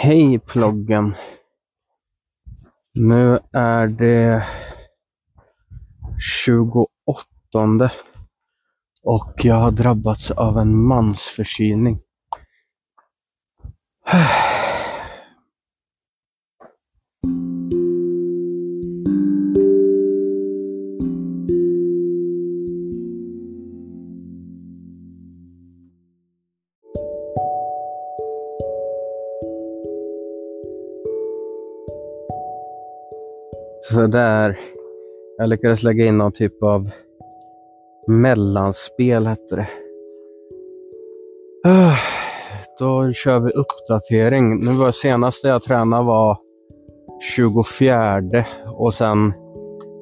Hej ploggen! Nu är det 28 och jag har drabbats av en mansförkylning. Så där. Jag lyckades lägga in någon typ av mellanspel, hette det. Öh, då kör vi uppdatering. Nu var senaste jag tränade var 24 och sen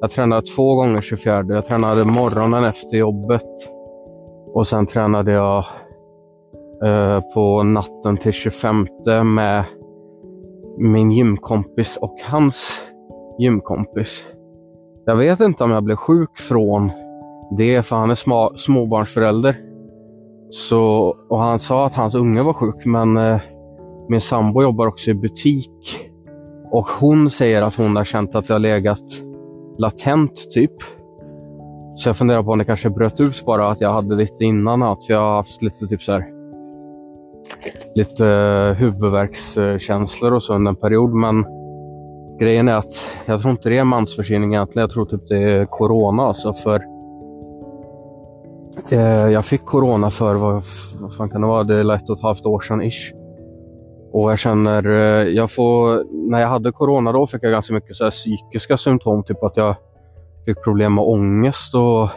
jag tränade två gånger 24. Jag tränade morgonen efter jobbet och sen tränade jag eh, på natten till 25 med min gymkompis och hans gymkompis. Jag vet inte om jag blev sjuk från det, för han är sma, småbarnsförälder. Så, och han sa att hans unge var sjuk, men eh, min sambo jobbar också i butik. Och hon säger att hon har känt att det har legat latent, typ. Så jag funderar på om det kanske bröt ut bara, att jag hade lite innan, att jag har haft lite typ så här lite eh, huvudvärkskänslor och så under en period. Men grejen är att jag tror inte det är mansförkylning egentligen. Jag tror typ det är corona alltså. För eh, jag fick corona för, vad, vad fan kan det vara, det är ett och ett halvt år sedan ish. Och jag känner, eh, jag får, när jag hade corona då fick jag ganska mycket så här psykiska symptom. Typ att jag fick problem med ångest och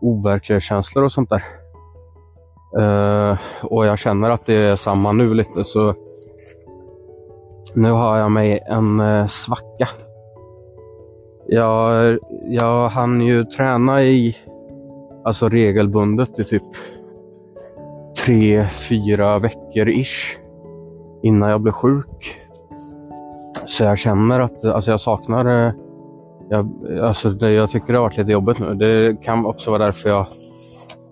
overklighetskänslor och sånt där. Eh, och jag känner att det är samma nu lite så nu har jag mig en eh, svacka. Jag, jag hann ju träna i, alltså regelbundet i typ tre, fyra veckor ish innan jag blev sjuk. Så jag känner att alltså jag saknar, eh, jag, alltså det, jag tycker det har varit lite jobbigt nu. Det kan också vara därför jag,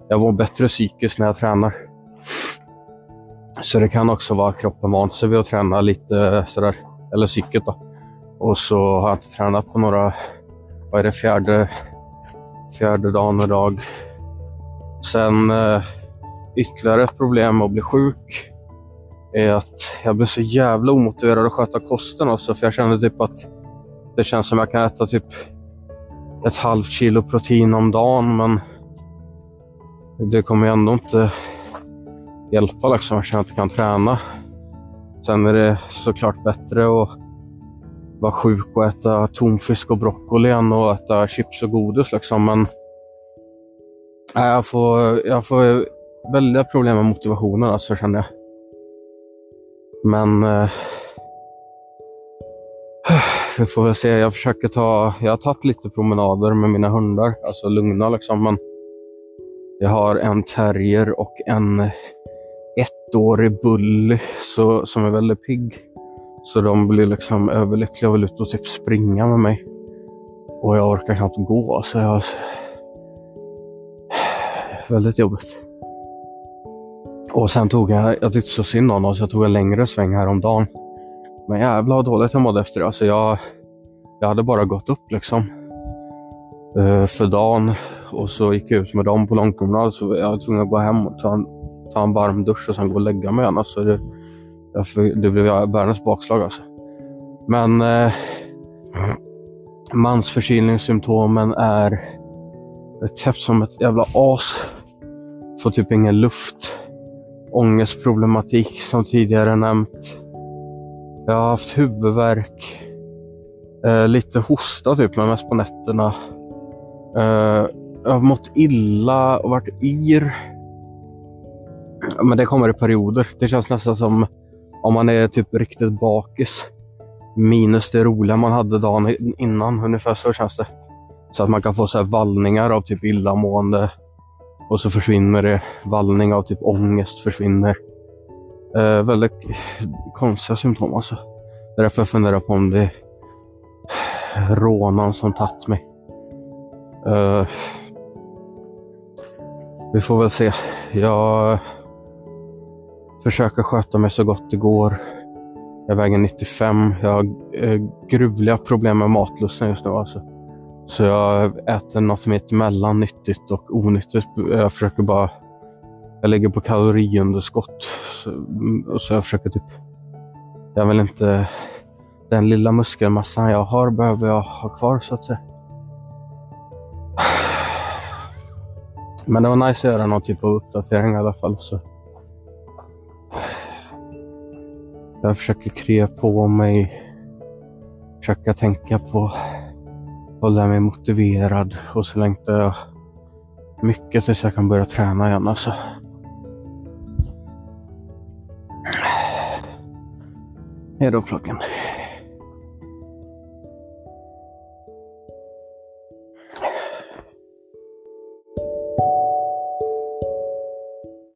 jag mår bättre psykiskt när jag tränar. Så det kan också vara kroppen vant sig vid att träna lite eh, sådär, eller psyket då. Och så har jag inte tränat på några, vad är det, fjärde, fjärde dagen idag. Sen eh, ytterligare ett problem med att bli sjuk är att jag blir så jävla omotiverad att sköta kosten också. För jag känner typ att det känns som jag kan äta typ ett halvt kilo protein om dagen. Men det kommer ju ändå inte hjälpa liksom. Jag känner att jag kan träna. Sen är det såklart bättre att vara sjuk och äta tonfisk och broccoli än att äta chips och godis liksom. Men nej, jag, får, jag får väldiga problem med motivationen alltså känner jag. Men eh, vi får väl se. Jag försöker ta, jag har tagit lite promenader med mina hundar, alltså lugna liksom. Men jag har en terrier och en ettårig bully så, som är väldigt pigg. Så de blir liksom överlyckliga och vill ut och typ springa med mig. Och jag orkar knappt gå så jag... Väldigt jobbigt. Och sen tog jag, jag tyckte så synd om dem så jag tog en längre sväng häromdagen. Men jävlar vad dåligt jag mådde efter det. Alltså jag, jag hade bara gått upp liksom. Eh, för dagen och så gick jag ut med dem på långpromenad så jag var tvungen att gå hem och ta en, ta en varm dusch och sen gå och lägga mig igen. Alltså det, jag, det blev världens bakslag alltså. Men eh, mansförkylningssymptomen är täppt som ett jävla as. Får typ ingen luft. Ångestproblematik som tidigare nämnt. Jag har haft huvudvärk. Eh, lite hosta typ, men mest på nätterna. Eh, jag har mått illa och varit yr. Men det kommer i perioder. Det känns nästan som om man är typ riktigt bakis. Minus det roliga man hade dagen innan. Ungefär så känns det. Så att man kan få så här vallningar av typ illamående. Och så försvinner det. Vallning av typ ångest försvinner. Eh, väldigt konstiga symptom alltså. Det är därför jag funderar på om det är rånan som tagit mig. Eh, vi får väl se. Jag Försöka sköta mig så gott det går. Jag väger 95. Jag har eh, gruvliga problem med matlusten just nu alltså. Så jag äter något mitt mellan nyttigt och onyttigt. Jag försöker bara... Jag ligger på kaloriunderskott. Så, så jag försöker typ... Jag vill inte... Den lilla muskelmassan jag har behöver jag ha kvar så att säga. Men det var nice att göra någon typ av uppdatering i alla fall. Så. Jag försöker krya på mig. Försöka tänka på hålla mig motiverad och så längtar jag mycket tills jag kan börja träna igen alltså. Hej då flocken.